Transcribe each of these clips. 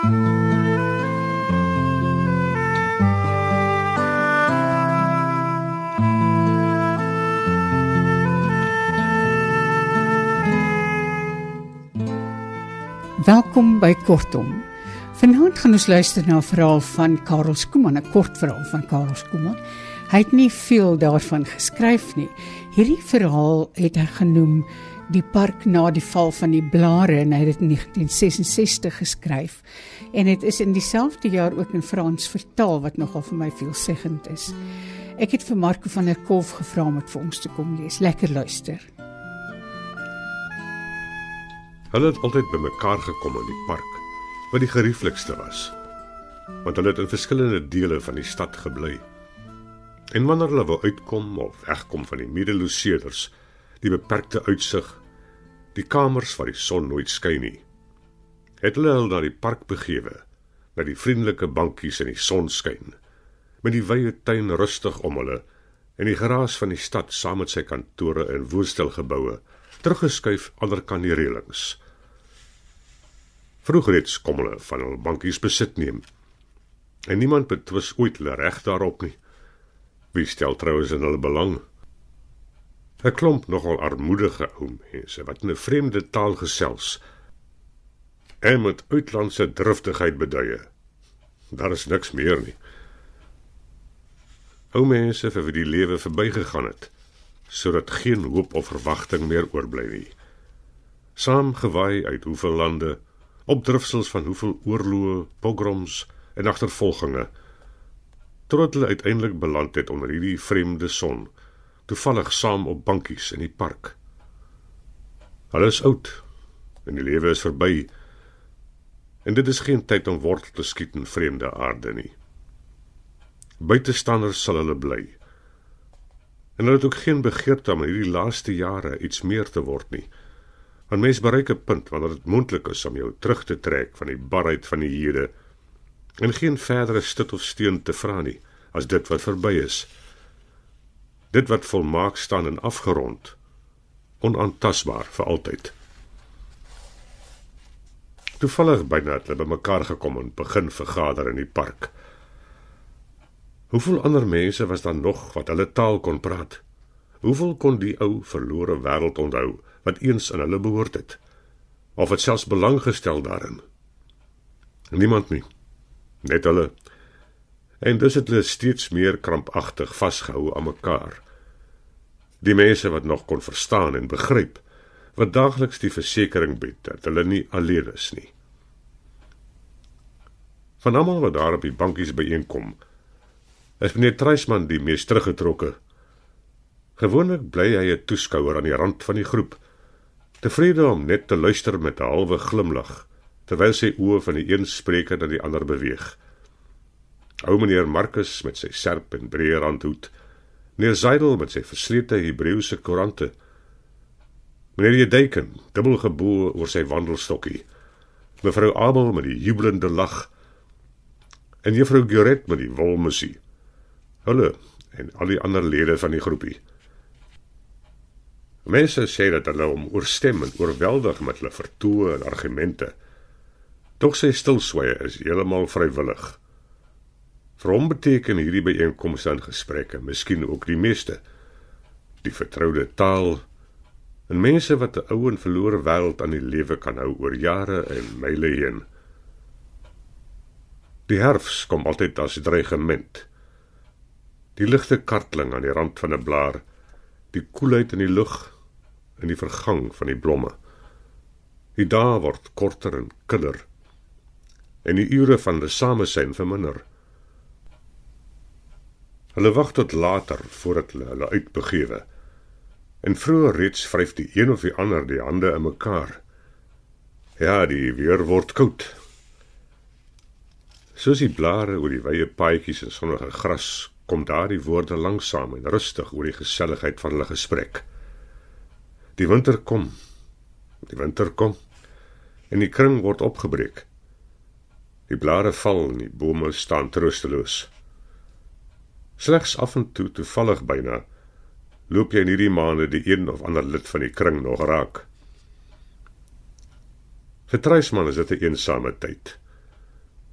Welkom by Kortom. Vanaand gaan ons luister na 'n verhaal van Karel Skooman, 'n kort verhaal van Karel Skooman. Hy het nie veel daarvan geskryf nie. Hierdie verhaal het hy genoem Die park na die val van die blare en hy het dit in 1966 geskryf. En dit is in dieselfde jaar ook in Frans vertaal wat nogal vir my veelzeggend is. Ek het vir Marco van der Kolf gevra om dit vir ons te kom lees. Lekker luister. Hulle het altyd bymekaar gekom in die park, wat die gerieflikste was. Want hulle het in verskillende dele van die stad gebly. En wanneer hulle wou uitkom of wegkom van die medeloseerders, die beperkte uitsig, die kamers waar die son nooit skyn nie, het hulle hulle na die park begewe, na die vriendelike bankies in die sonskyn, met die wye tuin rustig om hulle en die geraas van die stad saam met sy kantore en woonstelgeboue teruggeskuif aanderkant die reëlings. Vroeger het kom hulle van hul bankies besit neem. En niemand betwis ooit hulle reg daarop nie. Wie stel trouens in hulle belang? 'n Klomp nogal armoedige ou mense wat in 'n vreemde taal gesels en met uitlandse driftigheid beduie. Daar is niks meer nie. Ou mense vir wie die lewe verbygegaan het, sodat geen hoop of verwagting meer oorbly nie. Saamgewaai uit hoeveel lande, opdrifsels van hoeveel oorloë, pogroms en agtervolginge, tot hulle uiteindelik beland het onder hierdie vreemde son, toevallig saam op bankies in die park. Hulle is oud en die lewe is verby. En dit is geen tyd om wortel te skiet in vreemde aarde nie. Buitestanders sal hulle bly. En hulle het ook geen begeerte om in hierdie laaste jare iets meer te word nie. Want mens bereik 'n punt wanneer dit moontlik is om jou terug te trek van die barheid van die hede en geen verdere stit of steen te vra nie as dit wat verby is. Dit wat volmaak staan en afgerond, onaantastbaar vir altyd. Toevallig byna het hulle bymekaar gekom en begin vergader in die park. Hoeveel ander mense was daar nog wat hulle taal kon praat? Hoeveel kon die ou verlore wêreld onthou wat eens aan hulle behoort het? Of het selfs belang gestel daarin? Niemand nie. Net hulle. En dus het hulle steeds meer krampagtig vasgehou aan mekaar. Die mense wat nog kon verstaan en begryp wat daagliks die versekering bied dat hulle nie alleen is nie. Van almal wat daar op die bankies byeenkom, is meneer Treisman die mees teruggetrokke. Gewoonlik bly hy 'n toeskouer aan die rand van die groep, tevrede om net te luister met 'n halwe glimlag terwyl sy oë van die een spreker na die ander beweeg. Ou meneer Markus met sy serp en breë randhoed, meneer Zaidel met sy verslete Hebreëse koerante, meneer Jedeken, dubbelgebo oor sy wandelstokkie, mevrou Abel met die jubelende lag en juffrou Guret met die wolmusie hulle en al die ander lede van die groepie. Mense sê dat hulle hom oorstem en oorweldig met hulle vertoë en argumente. Tog sy stilswye is heeltemal vrywillig. Vir hom beteken hierdie byeenkomste en gesprekke miskien ook die meeste die vertroude taal en mense wat 'n ou en verlore wêreld aan die lewe kan hou oor jare en myle heen. Die herfs kom altyd as dreigement die ligte kartling aan die rand van 'n blaar, die koelheid in die lug en die vergang van die blomme. Die dae word korter en killer en die ure van die samesyn verminder. Hulle wag tot later voordat hulle hulle uitbegewe. En vroeër reeds vryf die een of die ander die hande in mekaar. Ja, die weer word koud. Soos die blare oor die wye paadjies en sonnige gras kom daardie woorde langsam en rustig oor die geselligheid van hulle gesprek. Die winter kom. Die winter kom. En die kring word opgebreek. Die blare val en die bome staan troosteloos. Slegs af en toe toevallig byna loop jy in hierdie maande die een of ander lid van die kring nog raak. Vir Treisman is dit 'n eensame tyd.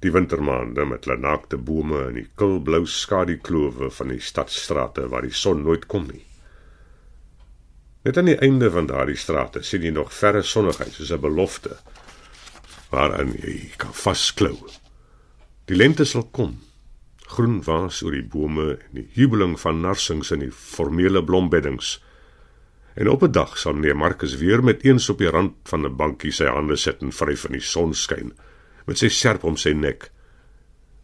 Die wintermaande met hulle naakte bome en die kilblou skaduklowe van die stadstrate waar die son nooit kom nie. Net aan die einde van daardie strate sien jy nog verre sonnigheid soos 'n belofte waaraan jy kan vasklou. Die lente sal kom. Groen waas oor die bome en die jubeling van narsings in die formele blombeddings. En op 'n dag sal meneer Markus weer met eens op die rand van 'n bankie sy hande sit en vryf in die sonskyn met sy serp om sy nek.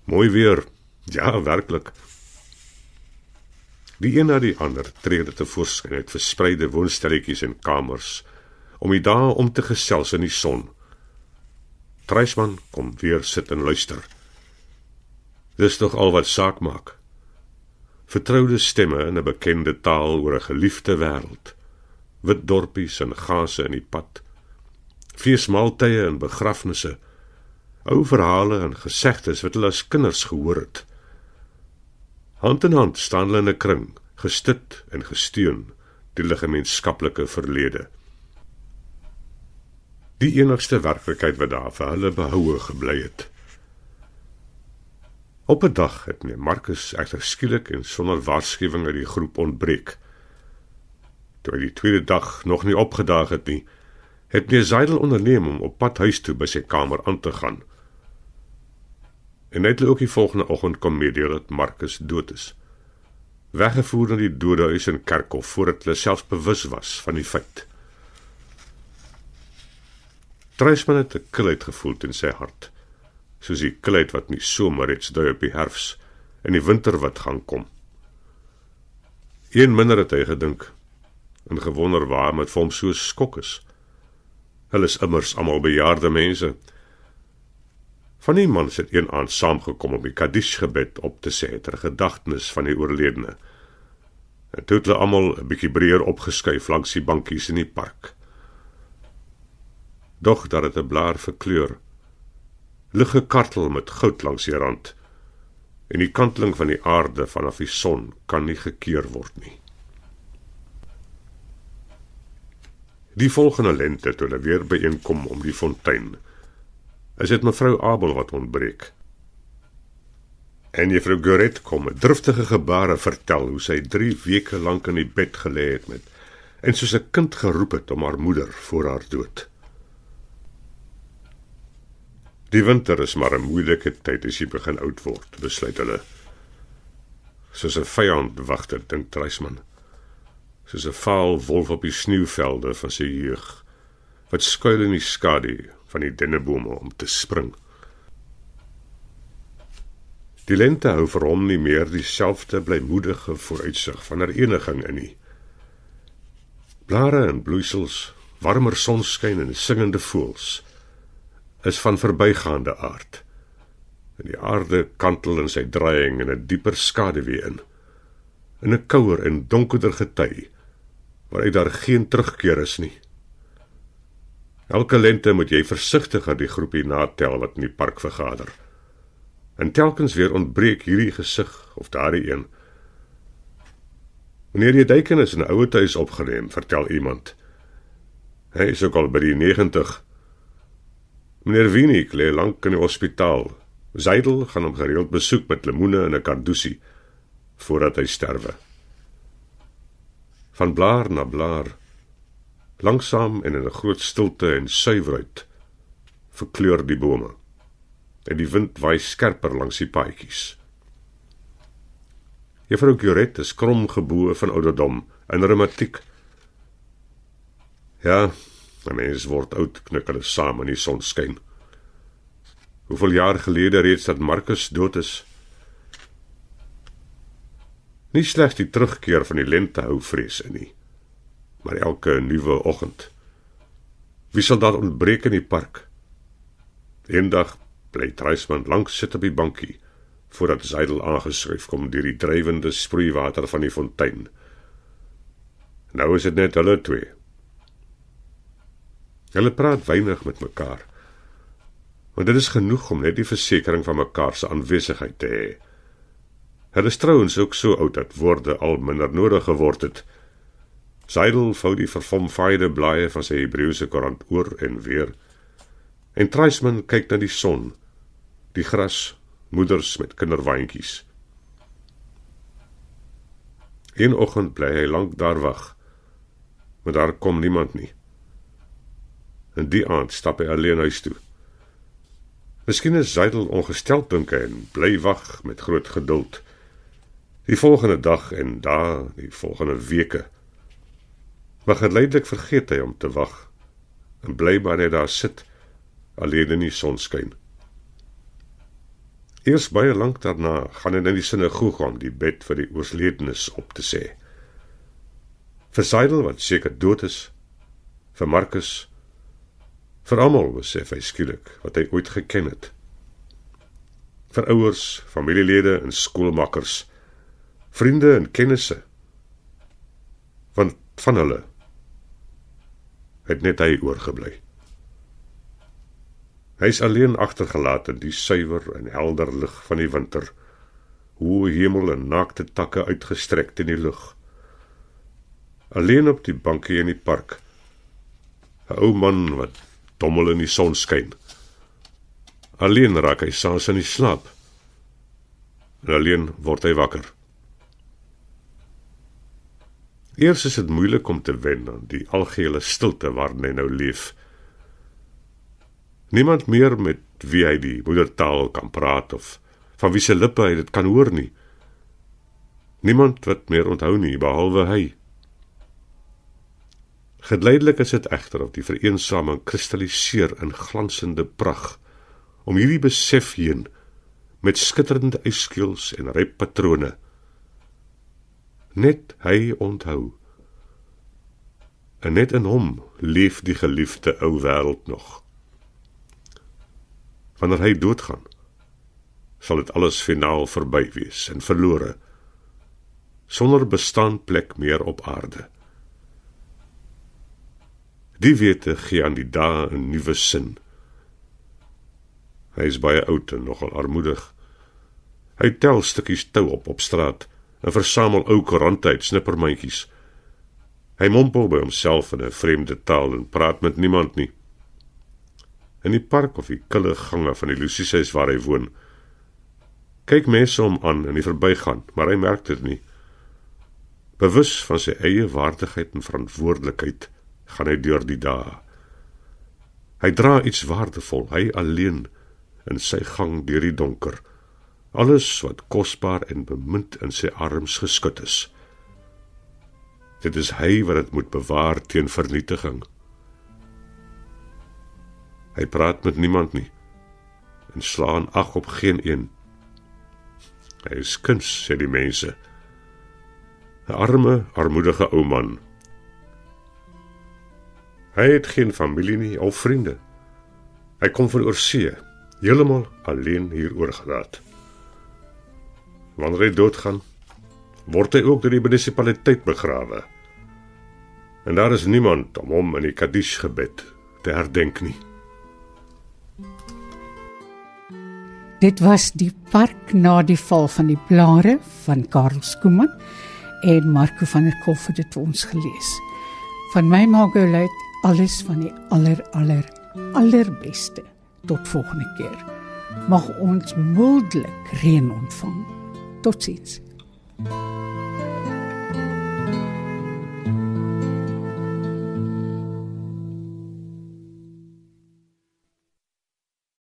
Mooi weer. Ja, werklik. Die een na die ander tree dit te voorskyn uit verspreide woonstelletjies en kamers om die dae om te gesels in die son. Treisman kom weer sit en luister. Dis tog al wat saak maak. Vertroude stemme in 'n bekende taal oor 'n geliefde wêreld wit dorpies en gase in die pad. Feesmaaltye en begrafnisse. Ou verhale en gesegdes wat hulle as kinders gehoor het. Hand in hand staan hulle in 'n kring, gestit en gesteun deur die gemeenskaplike verlede. Die enigste werklikheid wat daar vir hulle behoue gebly het. Op 'n dag het meneer Markus egter skielik en sonder waarskuwing uit die groep ontbreek. Toe hy die tweede dag nog nie opgedaag het nie, het meneer Zeidel onderneem om op pad huis toe by sy kamer aan te gaan. En net ook die volgende oggend kom meedeel dat Markus dood is. Weggevoer na die dodehuis in Kerkhof voordat hulle selfs bewus was van die feit. Treisman het 'n kilheid gevoel in sy hart, soos die kilheid wat nie somer iets dui op die herfs en die winter wat gaan kom. Een minder het hy gedink, en gewonder waar met hom so skok is. Hulle is immers almal bejaarde mense. Van die mans het een aand saamgekom om die Kaddish gebed op te sê ter gedagtenis van die oorledene. En toe het hulle almal 'n bietjie breër opgeskuif langs die bankies in die park. Doch dat dit 'n blaar verkleur. Lig gekartel met goud langs die rand. En die kanteling van die aarde vanaf die son kan nie gekeer word nie. Die volgende lente toe hulle weer byeenkom om die fontein. Is dit mevrou Abel wat ontbreek? En juffrou Goret kom met driftige gebare vertel hoe sy 3 weke lank in die bed gelê het met en soos 'n kind geroep het om haar moeder voor haar dood. Die winter is maar 'n moeilike tyd as jy begin oud word, besluit hulle. Soos 'n vyand wag dit in Treisman soos 'n vaal wolf op die sneeuvelde van sy jeug wat skuil in die skadu van die dennebome om te spring. Die lente hou vir hom nie meer dieselfde blymoedige vooruitsig van hereniging in nie. Blare en bloeisels, warmer sonskyn en singende voëls is van verbygaande aard. En die aarde kantel in sy draaiing in 'n dieper skaduwee in. In 'n kouer en donkerder gety waaruit daar geen terugkeer is nie. Elke lente moet jy versigtig aan die groepie natel wat in die park vergader. En telkens weer ontbreek hierdie gesig of daardie een. Wanneer jy duikenis in 'n ouer huis opgeneem, vertel iemand. Hy is ook al by die 90. Meneer Wienik lê lank in die hospitaal. Zeidel gaan hom gereeld besoek met lemoene en 'n kardusie voordat hy sterwe. Van blaar na blaar langsaam en in 'n groot stilte en suiwerheid verkleur die bome en die wind waai skerper langs die paadjies. Juffrou Curet is krom geboue van ouderdom in reumatiek Ja, my mens word oud knik hulle saam in die sonskyn Hoeveel jaar gelede reeds dat Markus dood is Nie slegs die terugkeer van die lente hou vrees in nie, maar elke nuwe oggend. Wie sal daar ontbreek in die park? Eendag bly Treisman lank sit op die bankie voordat Zeidel aangeskryf kom deur die drywende sproeiwater van die fontein. Nou is dit net hulle twee. Hulle praat weinig met mekaar. Want dit is genoeg om net die versekering van mekaar se aanwesigheid te hê. Hulle is trouens ook so oud dat woorde al minder nodig geword het. Seidel vou die verfomfaaide blaaie van sy Hebreëse koerant oor en weer. En Treisman kyk na die son, Die gras, moeders met kinderwaandjies. Een oggend bly hy lank daar wag. Maar daar kom niemand nie. En die aand stap hy alleen huis toe. Miskien is Zydel ongesteld dink hy en bly wag met groot geduld. Die volgende dag en daar die volgende weke. Maar geleidelik vergeet hy om te wag en bly maar net daar sit alleen in die sonskyn. Eers baie lank daarna gaan hy na die sinagoge om die bed vir die oorledenes op te sê. Vir Seidel wat seker dood is, vir Markus, vir almal besef hy skielik wat hy ooit geken het. Vir ouers, familielede en skoolmakkers, vriende en kennisse. Want van hulle het net hy oorgebly. Hy is alleen agtergelaat in die suiwer en helder lig van die winter. Hoë hemel en naakte takke uitgestrek in die lug. Alleen op die bankie in die park. 'n Ou man wat dommel in die son skyn. Alleen raak hy saans in die slaap. En alleen word hy wakker. Eers is dit moeilik om te wen aan die algehele stilte waarin hy nou leef. Niemand meer met wie hy die moedertaal kan praat of van wie se lippe hy dit kan hoor nie. Niemand wat meer onthou nie behalwe hy. Geleidelik is dit egter of die vereensaming kristalliseer in glansende pragt om hierdie besef heen met skitterende uitskeels en ryp patrone. Net hy onthou. En net in hom leef die geliefde ou wêreld nog. Wanneer hy doodgaan sal dit alles finaal verby wees en verlore sonder bestaan plek meer op aarde die wete gee aan die dae 'n nuwe sin hy is baie oud en nogal armoedig hy tel stukkies tou op op straat en versamel ou koerante uit snippermandjies hy mompel by homself in 'n vreemde taal en praat met niemand nie in die park of die kille gange van die Lucieshuis waar hy woon. Kyk mense hom aan in die verbygaan, maar hy merk dit nie. Bewus van sy eie waardigheid en verantwoordelikheid, gaan hy deur die dae. Hy dra iets waardevol, hy alleen in sy gang deur die donker. Alles wat kosbaar en bemind in sy arms geskut is. Dit is hy wat dit moet bewaar teen vernietiging. Hy praat met niemand nie en slaan ag op geen een. Hy is kuns, sê die mense. 'n Arme, armoedige ou man. Hy het geen familie nie of vriende. Hy kom van oorsee, heeltemal alleen hier oorgelaat. Wanneer hy doodgaan, word hy ook deur die munisipaliteit begrawe. En daar is niemand om hom in die Kadish gebed te herdenk nie. Dit was die park na die val van die blare van Karel Skooman en Marco van der Kolf het dit vir ons gelees. Van my Margolite alles van die aller aller allerbeste. Tot volgende keer. Mag ons mildelik reën ontvang. Totsiens. thank you